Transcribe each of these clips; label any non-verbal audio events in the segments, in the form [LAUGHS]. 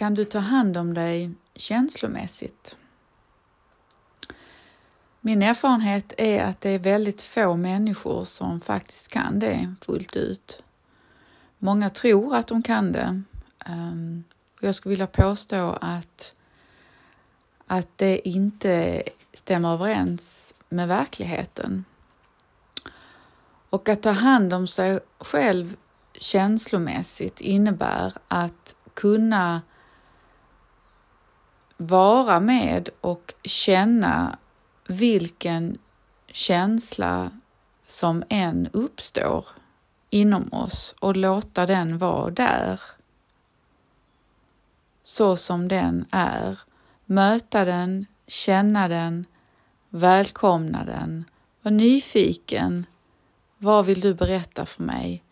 kan du ta hand om dig känslomässigt? Min erfarenhet är att det är väldigt få människor som faktiskt kan det fullt ut. Många tror att de kan det. Ehm, jag skulle vilja påstå att, att det inte stämmer överens med verkligheten. Och att ta hand om sig själv känslomässigt innebär att kunna vara med och känna vilken känsla som än uppstår inom oss och låta den vara där. Så som den är. Möta den, känna den, välkomna den, var nyfiken. Vad vill du berätta för mig?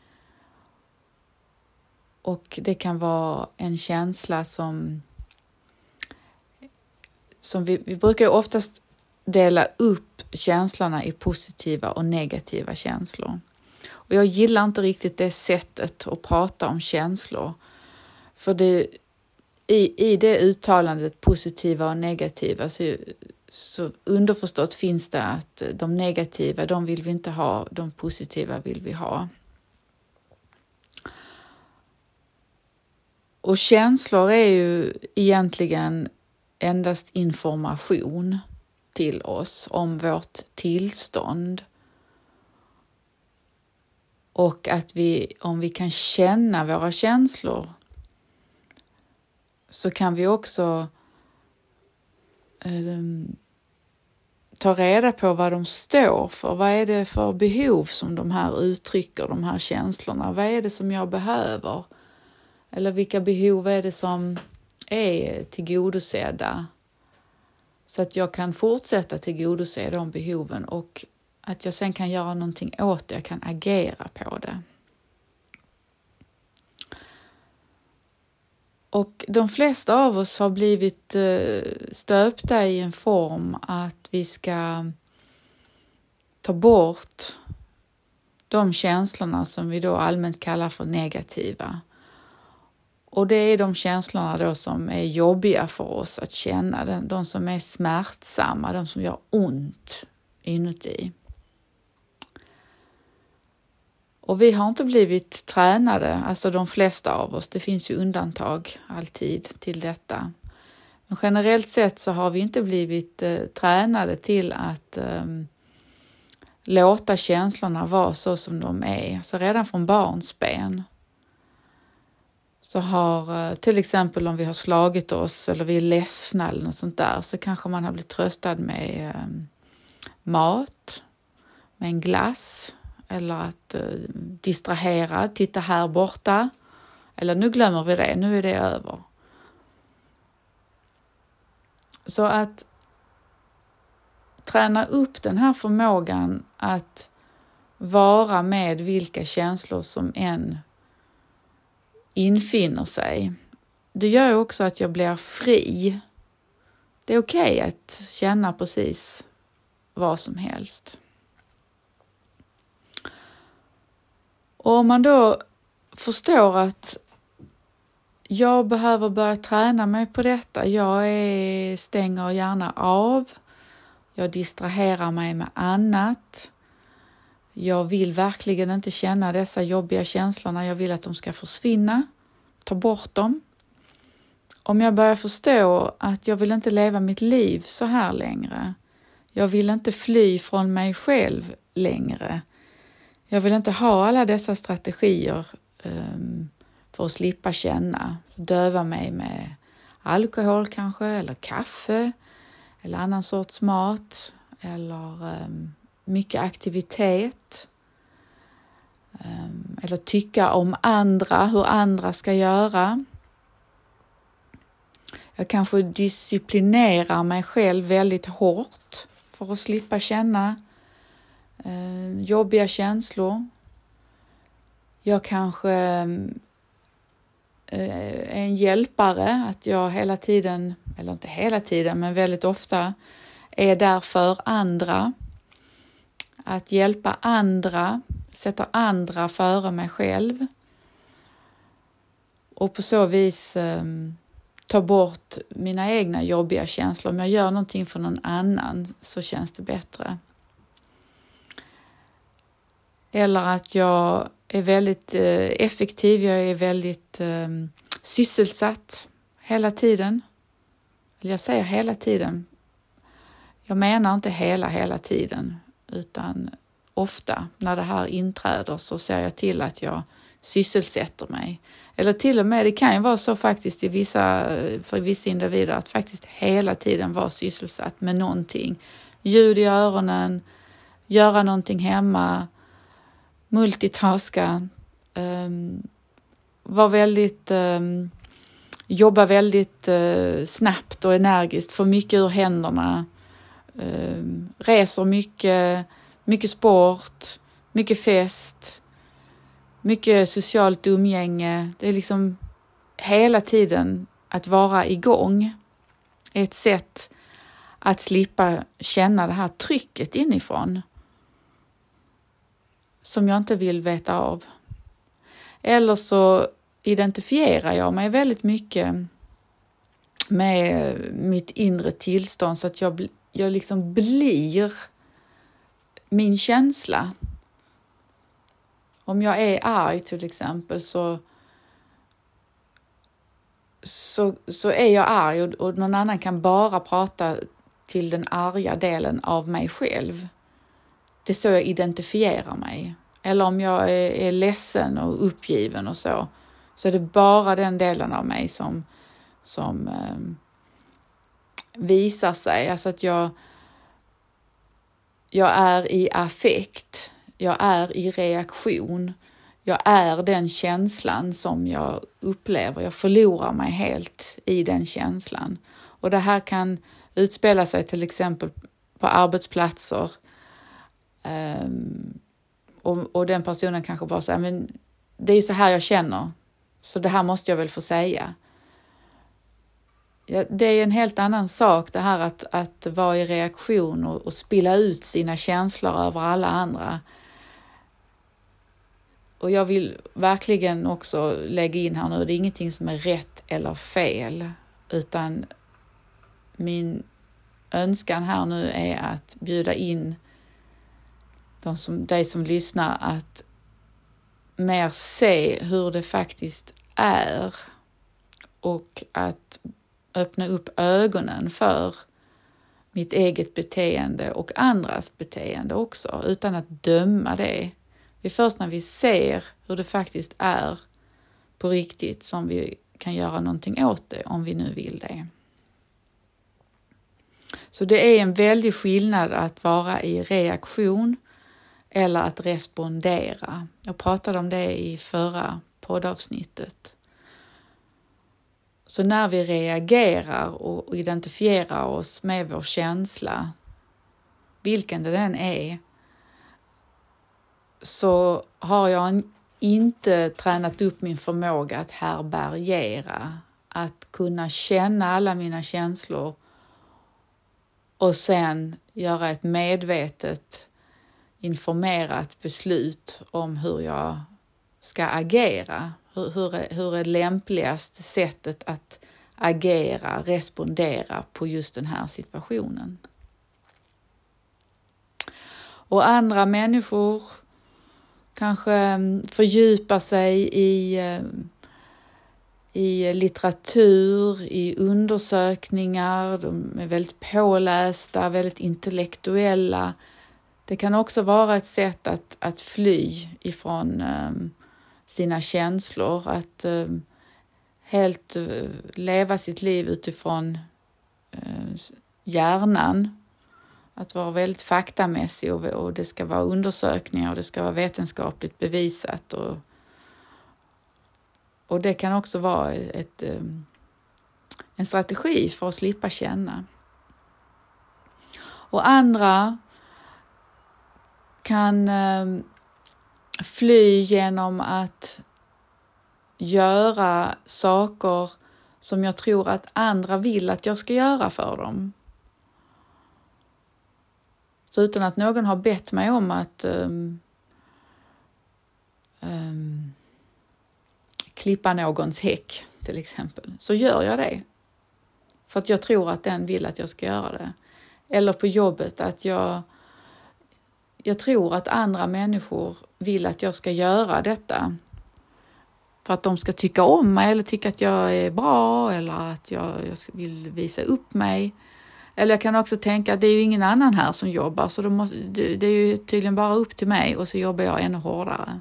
Och det kan vara en känsla som, som vi, vi brukar oftast dela upp känslorna i positiva och negativa känslor. Och jag gillar inte riktigt det sättet att prata om känslor. För det, i, i det uttalandet positiva och negativa så, så underförstått finns det att de negativa, de vill vi inte ha, de positiva vill vi ha. Och känslor är ju egentligen endast information till oss om vårt tillstånd. Och att vi, om vi kan känna våra känslor så kan vi också eh, ta reda på vad de står för. Vad är det för behov som de här uttrycker, de här känslorna? Vad är det som jag behöver? Eller vilka behov är det som är tillgodosedda? Så att jag kan fortsätta tillgodose de behoven och att jag sen kan göra någonting åt det, jag kan agera på det. Och de flesta av oss har blivit eh, stöpta i en form att vi ska ta bort de känslorna som vi då allmänt kallar för negativa. Och det är de känslorna då som är jobbiga för oss att känna, de som är smärtsamma, de som gör ont inuti. Och vi har inte blivit tränade, alltså de flesta av oss, det finns ju undantag alltid till detta. Men generellt sett så har vi inte blivit eh, tränade till att eh, låta känslorna vara så som de är, Så redan från barnsben så har eh, till exempel om vi har slagit oss eller vi är ledsna eller något sånt där så kanske man har blivit tröstad med eh, mat, med en glass eller att eh, distrahera, titta här borta. Eller nu glömmer vi det, nu är det över. Så att träna upp den här förmågan att vara med vilka känslor som än infinner sig. Det gör också att jag blir fri. Det är okej okay att känna precis vad som helst. Och om man då förstår att jag behöver börja träna mig på detta. Jag är, stänger gärna av. Jag distraherar mig med annat. Jag vill verkligen inte känna dessa jobbiga känslorna. Jag vill att de ska försvinna. Ta bort dem. Om jag börjar förstå att jag vill inte leva mitt liv så här längre. Jag vill inte fly från mig själv längre. Jag vill inte ha alla dessa strategier um, för att slippa känna. Döva mig med alkohol kanske, eller kaffe, eller annan sorts mat, eller um, mycket aktivitet. Ehm, eller tycka om andra, hur andra ska göra. Jag kanske disciplinerar mig själv väldigt hårt för att slippa känna ehm, jobbiga känslor. Jag kanske eh, är en hjälpare, att jag hela tiden, eller inte hela tiden, men väldigt ofta är där för andra. Att hjälpa andra, sätta andra före mig själv. Och på så vis eh, ta bort mina egna jobbiga känslor. Om jag gör någonting för någon annan så känns det bättre. Eller att jag är väldigt eh, effektiv, jag är väldigt eh, sysselsatt hela tiden. Jag säger hela tiden. Jag menar inte hela, hela tiden, utan ofta när det här inträder så ser jag till att jag sysselsätter mig. Eller till och med, det kan ju vara så faktiskt i vissa, för vissa individer att faktiskt hela tiden vara sysselsatt med någonting. Ljud i öronen, göra någonting hemma, multitaska, ehm, um, var väldigt, um, jobba väldigt uh, snabbt och energiskt, få mycket ur händerna, eh, reser mycket, mycket sport, mycket fest, mycket socialt umgänge. Det är liksom hela tiden att vara igång. Ett sätt att slippa känna det här trycket inifrån som jag inte vill veta av. Eller så identifierar jag mig väldigt mycket med mitt inre tillstånd så att jag, jag liksom blir min känsla. Om jag är arg till exempel så, så, så är jag arg och, och någon annan kan bara prata till den arga delen av mig själv. Det är så jag identifierar mig. Eller om jag är, är ledsen och uppgiven och så, så är det bara den delen av mig som, som eh, visar sig. Alltså att jag, jag är i affekt, jag är i reaktion. Jag är den känslan som jag upplever. Jag förlorar mig helt i den känslan. Och det här kan utspela sig till exempel på arbetsplatser. Um, och, och den personen kanske bara säger, men det är ju så här jag känner, så det här måste jag väl få säga. Ja, det är en helt annan sak det här att, att vara i reaktion och, och spilla ut sina känslor över alla andra. Och jag vill verkligen också lägga in här nu, det är ingenting som är rätt eller fel, utan min önskan här nu är att bjuda in de som, dig som lyssnar att mer se hur det faktiskt är och att öppna upp ögonen för mitt eget beteende och andras beteende också, utan att döma det. Det är först när vi ser hur det faktiskt är på riktigt som vi kan göra någonting åt det, om vi nu vill det. Så det är en väldig skillnad att vara i reaktion eller att respondera. Jag pratade om det i förra poddavsnittet. Så när vi reagerar och identifierar oss med vår känsla, vilken det än är, så har jag inte tränat upp min förmåga att härbärgera, att kunna känna alla mina känslor och sen göra ett medvetet informerat beslut om hur jag ska agera. Hur, hur, är, hur är lämpligaste sättet att agera, respondera på just den här situationen? Och andra människor kanske mm, fördjupar sig i, eh, i litteratur, i undersökningar, de är väldigt pålästa, väldigt intellektuella, det kan också vara ett sätt att, att fly ifrån um, sina känslor, att eh, helt eh, leva sitt liv utifrån eh, hjärnan. Att vara väldigt faktamässig och, och, det ska vara undersökningar och det ska vara vetenskapligt bevisat. Och, och det kan också vara ett, en strategi för att slippa känna. Och andra kan fly genom att göra saker som jag tror att andra vill att jag ska göra för dem. Så utan att någon har bett mig om att um, um, klippa någons häck till exempel, så gör jag det. för att jag tror att den vill att jag ska göra det. Eller på jobbet att jag, jag tror att andra människor vill att jag ska göra detta för att de ska tycka om mig eller tycka att jag är bra eller att jag, jag vill visa upp mig. Eller jag kan också tänka att det är ju ingen annan här som jobbar så måste, det, är ju tydligen bara upp till mig och så jobbar jag ännu hårdare.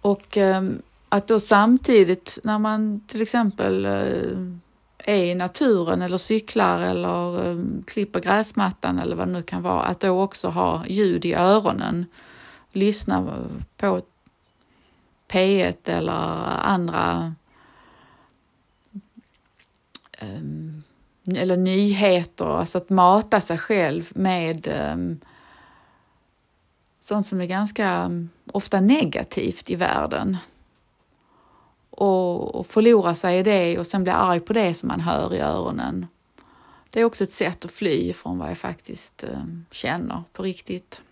Och ehm, att då samtidigt när man till exempel eh, är i naturen eller cyklar eller eh, klipper gräsmattan eller vad det nu kan vara, att då också ha ljud i öronen. Lyssna på P1 eller andra ehm, eller nyheter, alltså att mata sig själv med ehm, sånt som är ganska ofta negativt i världen. Och, och förlora sig i det och sen bli arg på det som man hör i öronen. Det är också ett sätt att fly från vad jag faktiskt eh, känner på riktigt.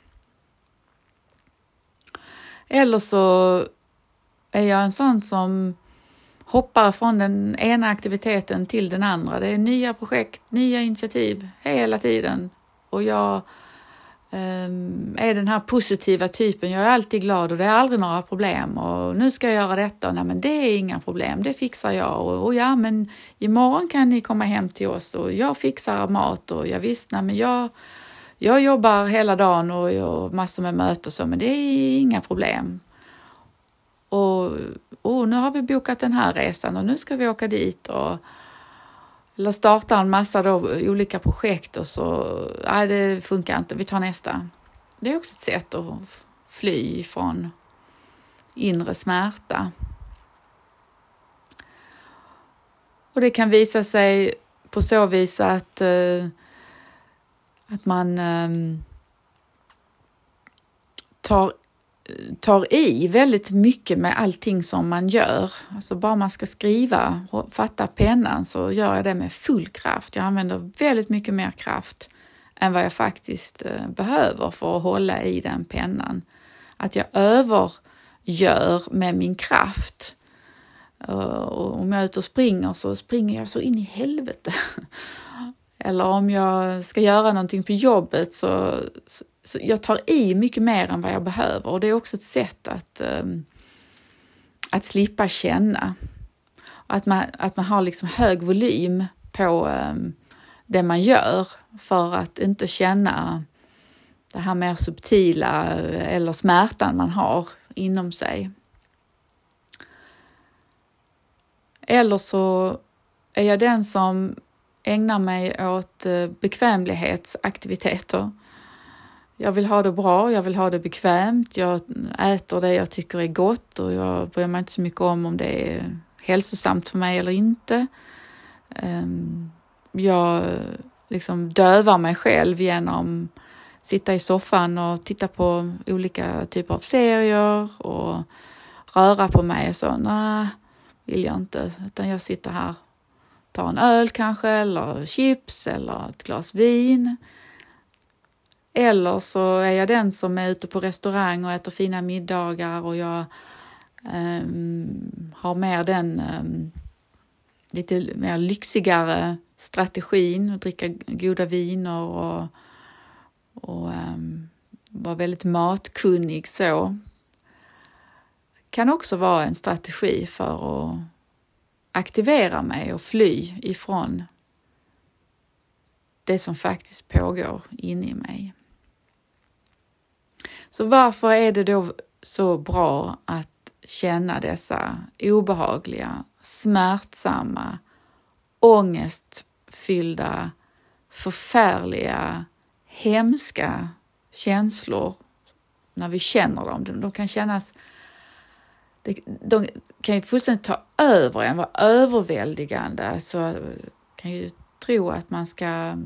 Eller så är jag en sån som hoppar från den ena aktiviteten till den andra. Det är nya projekt, nya initiativ hela tiden och jag Ehm, är den här positiva typen. Jag är alltid glad och det är aldrig några problem och nu ska jag göra detta. Nej, men det är inga problem, det fixar jag och, och ja, men imorgon kan ni komma hem till oss och jag fixar mat och jag visst, nej, men jag jag jobbar hela dagen och, har massor med möten och så, men det är inga problem. Och, och nu har vi bokat den här resan och nu ska vi åka dit och eller startar en massa då, olika projekt och så, nej det funkar inte, vi tar nästa. Det är också ett sätt att fly från inre smärta. Och det kan visa sig på så vis att, eh, att man ehm, tar tar i väldigt mycket med allting som man gör. Alltså bara man ska skriva och fatta pennan så gör jag det med full kraft. Jag använder väldigt mycket mer kraft än vad jag faktiskt eh, behöver för att hålla i den pennan. Att jag övergör med min kraft. Eh, och om jag är ute och springer så springer jag så in i helvete. [LAUGHS] Eller om jag ska göra någonting på jobbet så, så jag tar i mycket mer än vad jag behöver och det är också ett sätt att, um, att slippa känna. Att man, att man har liksom hög volym på um, det man gör för att inte känna det här mer subtila eller smärtan man har inom sig. Eller så är jag den som ägnar mig åt eh, bekvämlighetsaktiviteter. Jag vill ha det bra, jag vill ha det bekvämt, jag äter det jag tycker är gott och jag bryr mig inte så mycket om om det är hälsosamt för mig eller inte. Ehm, jag liksom dövar mig själv genom att sitta i soffan och titta på olika typer av serier och röra på mig och så. Nej, vill jag inte, utan jag sitter här tar en öl kanske eller chips eller ett glas vin. Eller så är jag den som är ute på restaurang och äter fina middagar och jag um, har mer den um, lite mer lyxigare strategin att dricka goda viner och, och um, vara väldigt matkunnig så. Kan också vara en strategi för att aktivera mig och fly ifrån det som faktiskt pågår inne i mig. Så varför är det då så bra att känna dessa obehagliga, smärtsamma, ångestfyllda, förfärliga, hemska känslor när vi känner dem. De kan kännas de kan ju fullständigt ta över en, vara överväldigande. Så kan ju tro att man ska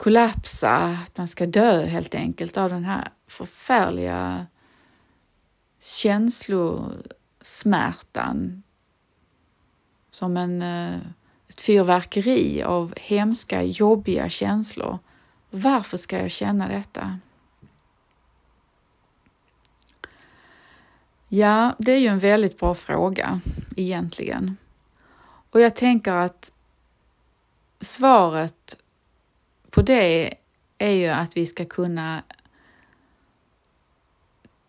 kollapsa, att man ska dö helt enkelt av den här förfärliga känslosmärtan. Som en, eh, ett fyrverkeri av hemska, jobbiga känslor. Varför ska jag känna detta? Ja, det är ju en väldigt bra fråga egentligen. Och jag tänker att svaret på det är ju att vi ska kunna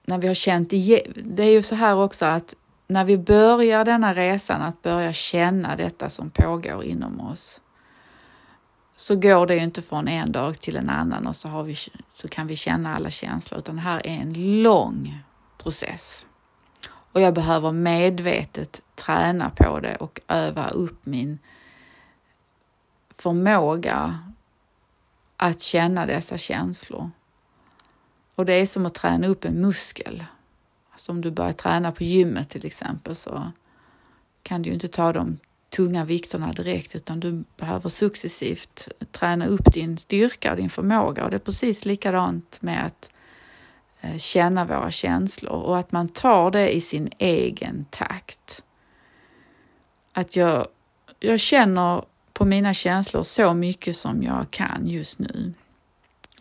när vi har känt igen, det är ju så här också att när vi börjar denna resan att börja känna detta som pågår inom oss så går det ju inte från en dag till en annan och så, har vi, så kan vi känna alla känslor utan det här är en lång process. Och jag behöver medvetet träna på det och öva upp min förmåga att känna dessa känslor. Och det är som att träna upp en muskel. Alltså om du börjar träna på gymmet till exempel så kan du ju inte ta de tunga vikterna direkt utan du behöver successivt träna upp din styrka och din förmåga och det är precis likadant med att eh, känna våra känslor och att man tar det i sin egen takt. Att jag, jag känner på mina känslor så mycket som jag kan just nu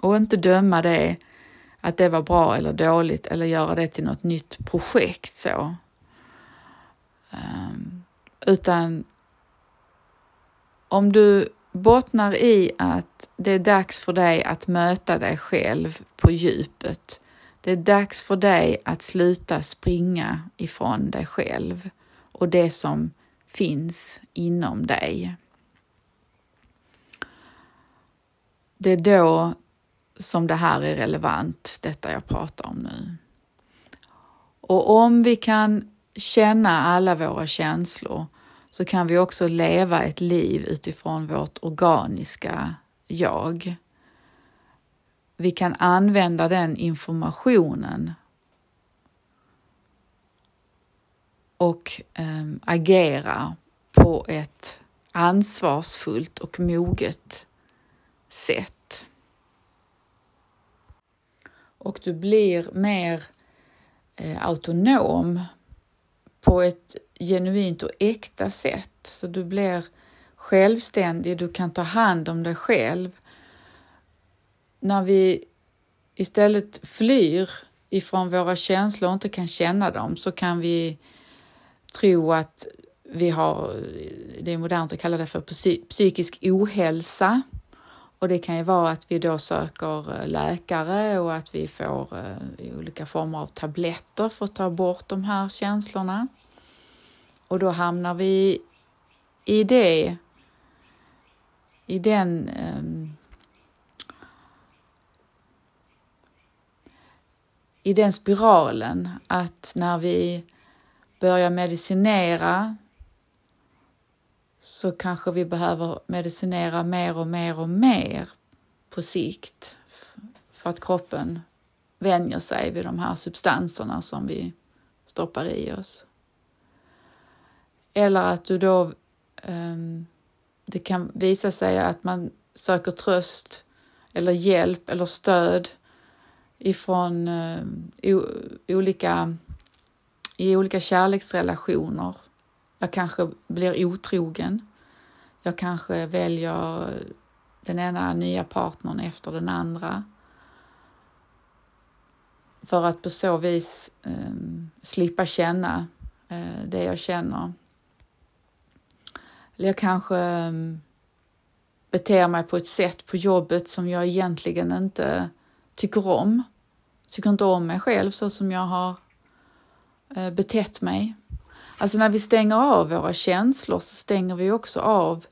och inte döma det att det var bra eller dåligt eller göra det till något nytt projekt så. Um, utan om du bottnar i att det är dags för dig att möta dig själv på djupet. Det är dags för dig att sluta springa ifrån dig själv och det som finns inom dig. Det är då som det här är relevant, detta jag pratar om nu. Och om vi kan känna alla våra känslor så kan vi också leva ett liv utifrån vårt organiska jag. Vi kan använda den informationen och äm, agera på ett ansvarsfullt och moget sätt. Och du blir mer eh, autonom på ett genuint och äkta sätt. Så du blir självständig, du kan ta hand om dig själv. När vi istället flyr ifrån våra känslor och inte kan känna dem så kan vi tro att vi har, det är modernt att kalla det för psykisk ohälsa. Och det kan ju vara att vi då söker eh, läkare och att vi får eh, olika former av tabletter för att ta bort de här känslorna. Och då hamnar vi i det, i den um, i den spiralen att när vi börjar medicinera så kanske vi behöver medicinera mer och mer och mer på sikt för att kroppen vänjer sig vid de här substanserna som vi stoppar i oss. Eller att du då, um, det kan visa sig att man söker tröst eller hjälp eller stöd ifrån um, olika, i olika kärleksrelationer. Jag kanske blir otrogen. Jag kanske väljer den ena nya partnern efter den andra. För att på så vis eh, slippa känna eh, det jag känner. Eller jag kanske eh, beter mig på ett sätt på jobbet som jag egentligen inte tycker om. Jag tycker inte om mig själv så som jag har eh, betett mig. Alltså när vi stänger av våra känslor så stänger vi också av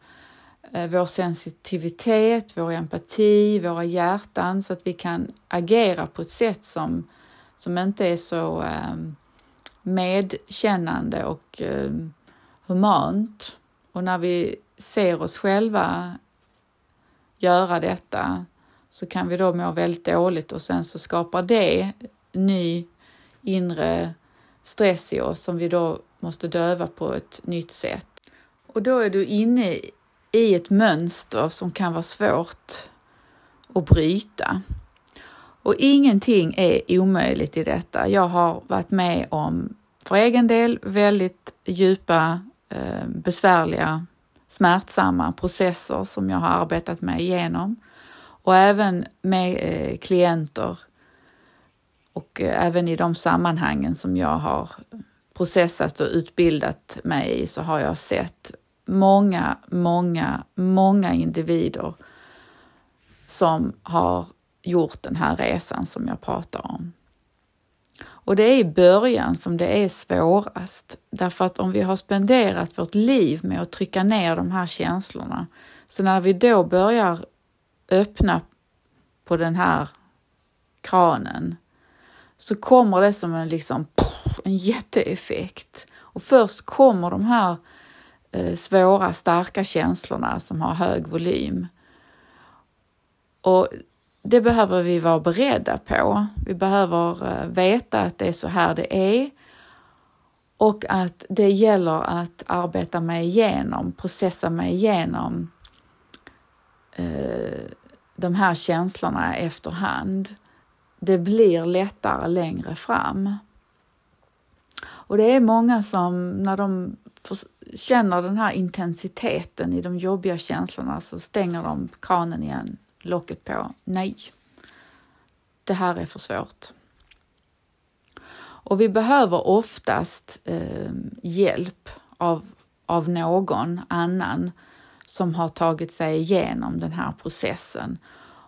eh, vår sensitivitet, vår empati, våra hjärtan så att vi kan agera på ett sätt som, som inte är så eh, medkännande och ehm, humant. Och när vi ser oss själva göra detta så kan vi då må väldigt dåligt och sen så skapar det ny inre stress i oss som vi då måste döva på ett nytt sätt. Och då är du inne i ett mönster som kan vara svårt att bryta. Och ingenting är omöjligt i detta. Jag har varit med om, för egen del, väldigt djupa eh, besvärliga, smärtsamma processer som jag har arbetat mig igenom och även med eh, klienter och eh, även i de sammanhangen som jag har processat och utbildat mig i så har jag sett många, många, många individer som har gjort den här resan som jag pratar om. Och det är i början som det är svårast, därför att om vi har spenderat vårt liv med att trycka ner de här känslorna, så när vi då börjar öppna på den här kranen så kommer det som en, liksom, en jätteeffekt. Och först kommer de här eh, svåra, starka känslorna som har hög volym. Och det behöver vi vara beredda på. Vi behöver eh, veta att det är så här det är och att det gäller att arbeta mig igenom, processa mig igenom eh, de här känslorna efterhand. Det blir lättare längre fram. Och det är många som när de känner den här intensiteten i de jobbiga känslorna så stänger de kranen igen, locket på. Nej, det här är för svårt. Och vi behöver oftast eh, hjälp av, av någon annan som har tagit sig igenom den här processen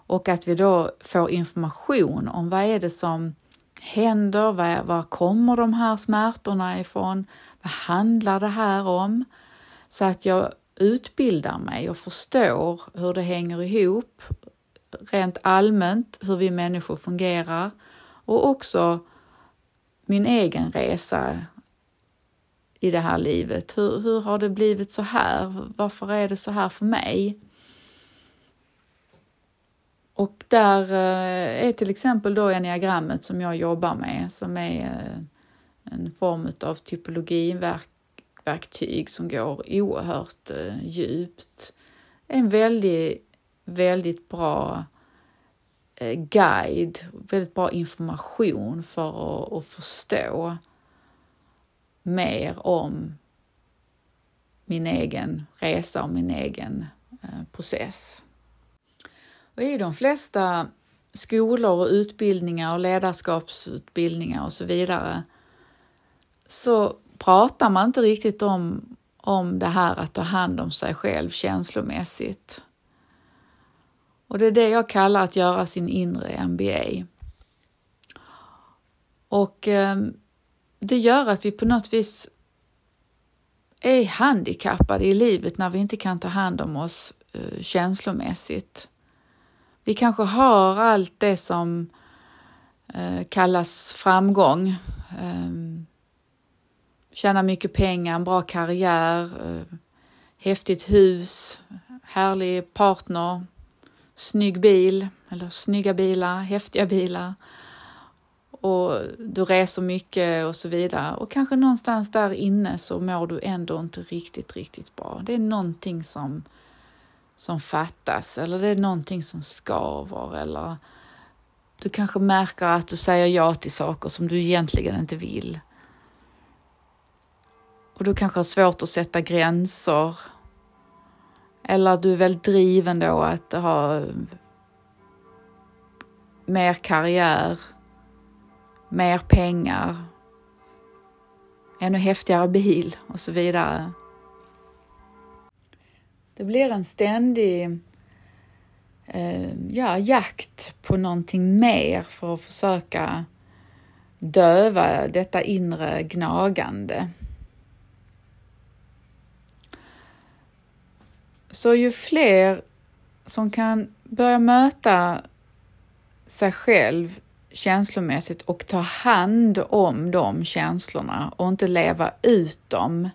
och att vi då får information om vad är det som händer, var, var kommer de här smärtorna ifrån, vad handlar det här om? Så att jag utbildar mig och förstår hur det hänger ihop rent allmänt, hur vi människor fungerar och också min egen resa i det här livet. Hur, hur har det blivit så här? Varför är det så här för mig? Och där eh, är till exempel då enneagrammet som jag jobbar med som är eh, en form av typologiverktyg som går oerhört eh, djupt. En väldigt, väldigt bra guide, väldigt bra information för att, att förstå mer om min egen resa och min egen process. Och I de flesta skolor och utbildningar och ledarskapsutbildningar och så vidare så pratar man inte riktigt om, om det här att ta hand om sig själv känslomässigt. Och det är det jag kallar att göra sin inre MBA. Och eh, det gör att vi på något vis är handikappade i livet när vi inte kan ta hand om oss eh, känslomässigt. Vi kanske har allt det som eh, kallas framgång. Eh, tjäna mycket pengar, en bra karriär, eh, häftigt hus, härlig partner, snygg bil eller snygga bilar, häftiga bilar och du reser mycket och så vidare. Och kanske någonstans där inne så mår du ändå inte riktigt, riktigt bra. Det är någonting som som fattas eller det är någonting som skaver eller du kanske märker att du säger ja till saker som du egentligen inte vill. Och du kanske har svårt att sätta gränser. Eller att du är väldigt driven då att ha mer karriär, mer pengar, ännu häftigare bil och så vidare. Det blir en ständig eh, ja, jakt på någonting mer för att försöka döva detta inre gnagande. Så ju fler som kan börja möta sig själv känslomässigt och ta hand om de känslorna och inte leva ut dem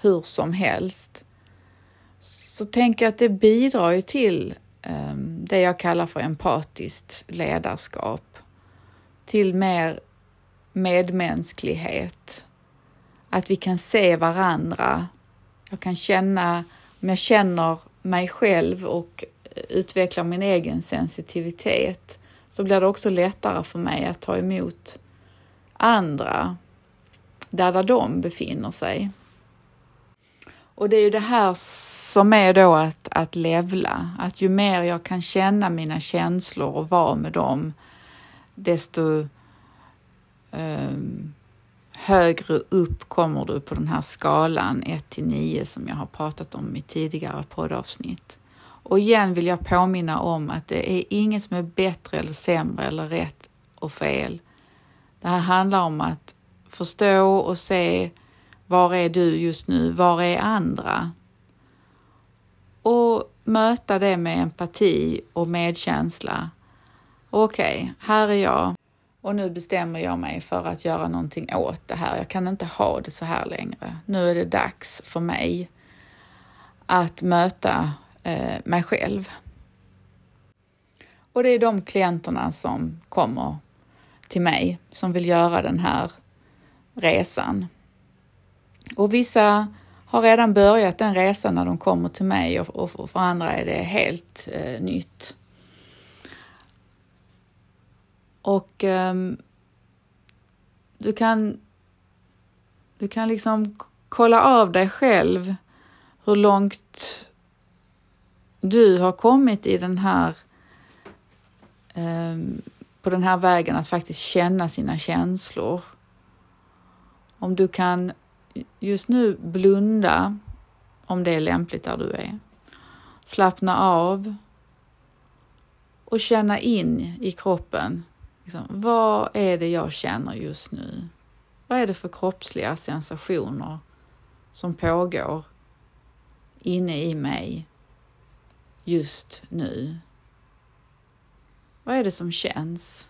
hur som helst, så tänker jag att det bidrar ju till ehm, det jag kallar för empatiskt ledarskap. Till mer medmänsklighet. Att vi kan se varandra. Jag kan känna, om jag känner mig själv och utvecklar min egen sensitivitet så blir det också lättare för mig att ta emot andra där, där de befinner sig. Och det är ju det här som är då att, att levla, att ju mer jag kan känna mina känslor och vara med dem, desto eh, högre upp kommer du på den här skalan 1 till 9 som jag har pratat om i tidigare poddavsnitt. Och igen vill jag påminna om att det är inget som är bättre eller sämre eller rätt och fel. Det här handlar om att förstå och se var är du just nu? Var är andra? Och möta det med empati och medkänsla. Okej, okay, här är jag och nu bestämmer jag mig för att göra någonting åt det här. Jag kan inte ha det så här längre. Nu är det dags för mig att möta eh, mig själv. Och det är de klienterna som kommer till mig som vill göra den här resan. Och vissa har redan börjat den resan när de kommer till mig och, och för andra är det helt eh, nytt. Och eh, du kan, du kan liksom kolla av dig själv hur långt du har kommit i den här ehm, på den här vägen att faktiskt känna sina känslor. Om du kan just nu blunda om det är lämpligt där du är. Slappna av och känna in i kroppen Liksom, vad är det jag känner just nu? Vad är det för kroppsliga sensationer som pågår inne i mig just nu? Vad är det som känns?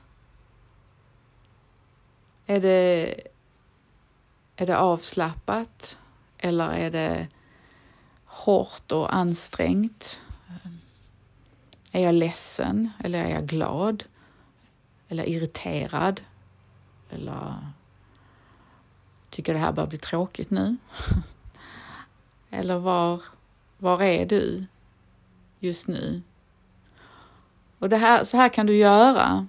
Är det, är det avslappat eller är det hårt och ansträngt? Är jag ledsen eller är jag glad? eller irriterad eller tycker det här börjar bli tråkigt nu. [LAUGHS] eller var, var är du just nu? Och det här, så här kan du göra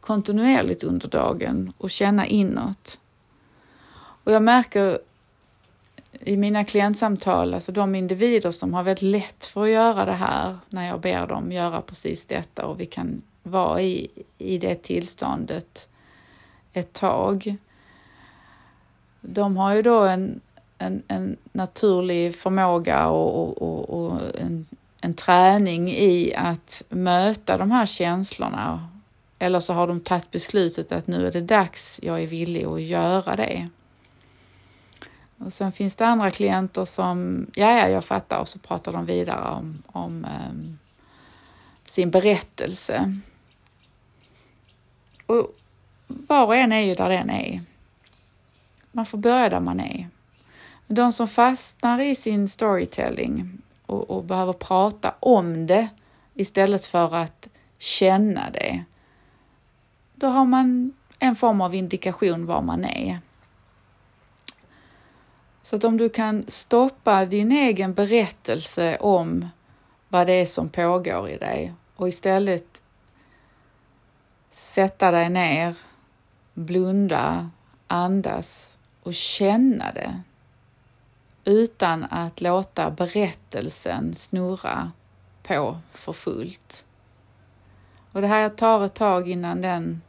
kontinuerligt under dagen och känna inåt. Och jag märker i mina klientsamtal, alltså de individer som har väldigt lätt för att göra det här när jag ber dem göra precis detta och vi kan vara i, i det tillståndet ett tag. De har ju då en, en, en naturlig förmåga och, och, och en, en träning i att möta de här känslorna. Eller så har de tagit beslutet att nu är det dags, jag är villig att göra det. Och sen finns det andra klienter som, ja, ja, jag fattar, och så pratar de vidare om, om um, sin berättelse. Och var och en är ju där den är. Man får börja där man är. De som fastnar i sin storytelling och, och behöver prata om det istället för att känna det, då har man en form av indikation var man är. Så att om du kan stoppa din egen berättelse om vad det är som pågår i dig och istället sätta dig ner, blunda, andas och känna det utan att låta berättelsen snurra på för fullt. Och det här tar ett tag innan den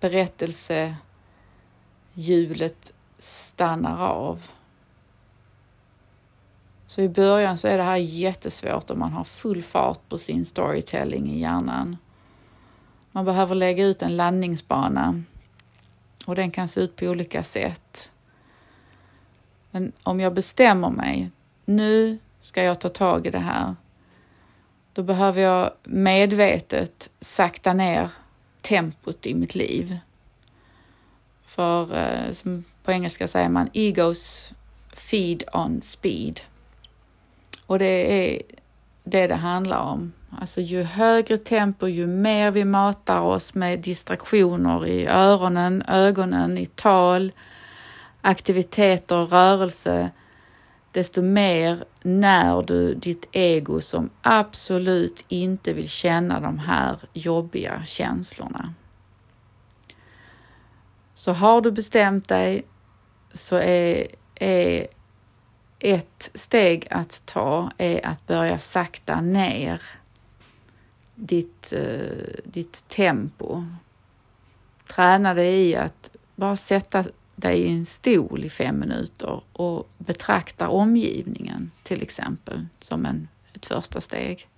berättelsehjulet stannar av. Så i början så är det här jättesvårt om man har full fart på sin storytelling i hjärnan. Man behöver lägga ut en landningsbana och den kan se ut på olika sätt. Men om jag bestämmer mig, nu ska jag ta tag i det här, då behöver jag medvetet sakta ner tempot i mitt liv. För eh, som på engelska säger man egos feed on speed. Och det är det det handlar om. Alltså ju högre tempo, ju mer vi matar oss med distraktioner i öronen, ögonen, i tal, aktiviteter, rörelse, desto mer när du ditt ego som absolut inte vill känna de här jobbiga känslorna. Så har du bestämt dig så är, är ett steg att ta är att börja sakta ner ditt, eh, ditt tempo. Träna dig i att bara sätta dig i en stol i fem minuter och betrakta omgivningen till exempel som en, ett första steg.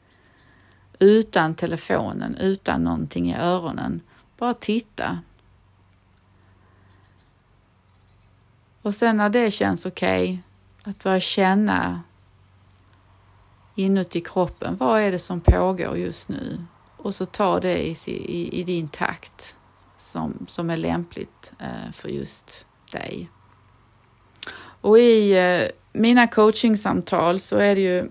Utan telefonen, utan någonting i öronen. Bara titta. Och sen när det känns okej, okay, att börja känna inuti kroppen. Vad är det som pågår just nu? Och så ta det i, i, i din takt som, som är lämpligt eh, för just dig. Och i eh, mina coachingsamtal så är det ju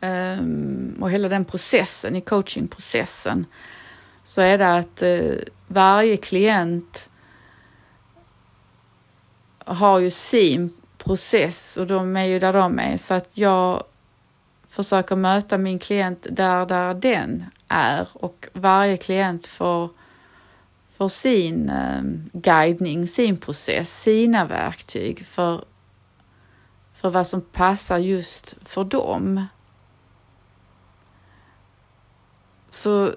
ehm, och hela den processen, i coachingprocessen, så är det att eh, varje klient har ju sin process och de är ju där de är så att jag försöker möta min klient där, där den är och varje klient får, får sin eh, guidning, sin process, sina verktyg för, för vad som passar just för dem. Så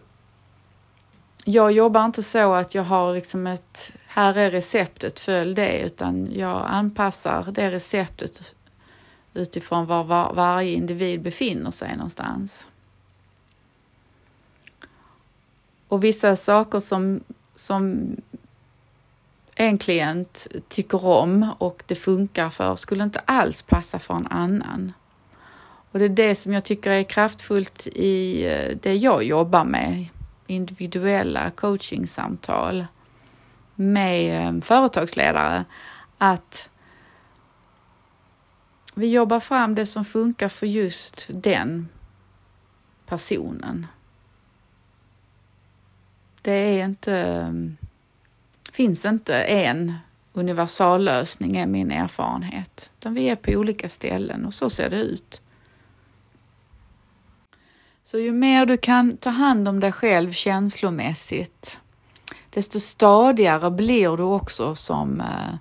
jag jobbar inte så att jag har liksom ett, här är receptet, följ det, utan jag anpassar det receptet utifrån var, var varje individ befinner sig någonstans. Och vissa saker som, som en klient tycker om och det funkar för skulle inte alls passa för en annan. Och det är det som jag tycker är kraftfullt i eh, det jag jobbar med, individuella coachingsamtal med eh, företagsledare, att vi jobbar fram det som funkar för just den personen. Det är inte, eh, finns inte en universallösning är min erfarenhet, utan vi är på olika ställen och så ser det ut. Så ju mer du kan ta hand om dig själv känslomässigt, desto stadigare blir du också som, eh,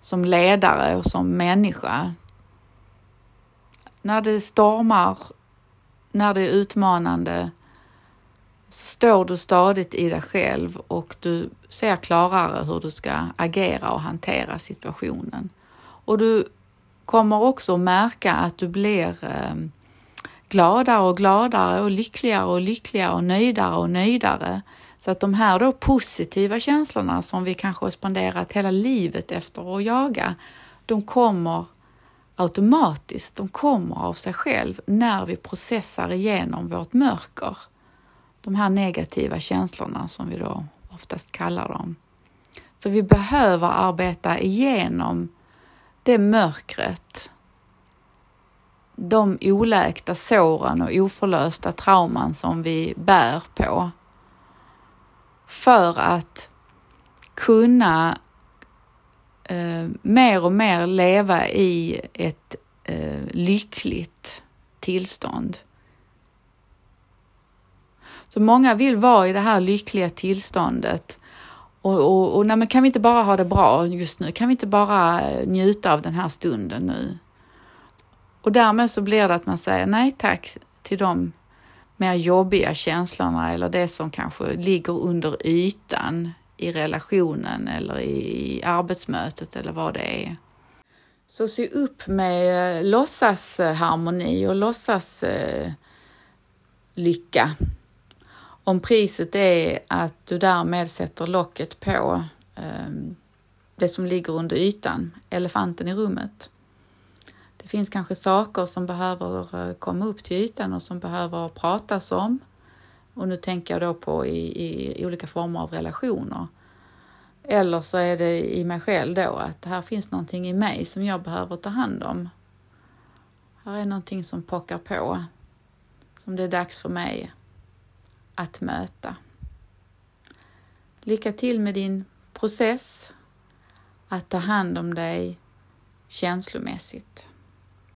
som ledare och som människa. När det stormar, när det är utmanande, så står du stadigt i dig själv och du ser klarare hur du ska agera och hantera situationen. Och du kommer också märka att du blir eh, gladare och gladare och lyckligare och lyckligare och nöjdare och nöjdare. Så att de här då positiva känslorna som vi kanske har spenderat hela livet efter att jaga, de kommer automatiskt, de kommer av sig själv när vi processar igenom vårt mörker. De här negativa känslorna som vi då oftast kallar dem. Så vi behöver arbeta igenom det mörkret de oläkta såren och oförlösta trauman som vi bär på för att kunna eh, mer och mer leva i ett eh, lyckligt tillstånd. Så många vill vara i det här lyckliga tillståndet och, och, och nej, men kan vi inte bara ha det bra just nu? Kan vi inte bara eh, njuta av den här stunden nu? Och därmed så blir det att man säger nej tack till de mer jobbiga känslorna eller det som kanske ligger under ytan i relationen eller i arbetsmötet eller vad det är. Så se upp med eh, låtsasharmoni och låtsas eh, lycka. Om priset är att du därmed sätter locket på eh, det som ligger under ytan, elefanten i rummet. Det finns kanske saker som behöver eh, komma upp till ytan och som behöver pratas om. Och nu tänker jag då på i, i olika former av relationer. Eller så är det i mig själv då att här finns någonting i mig som jag behöver ta hand om. Här är någonting som pockar på, som det är dags för mig att möta. Lycka till med din process att ta hand om dig känslomässigt.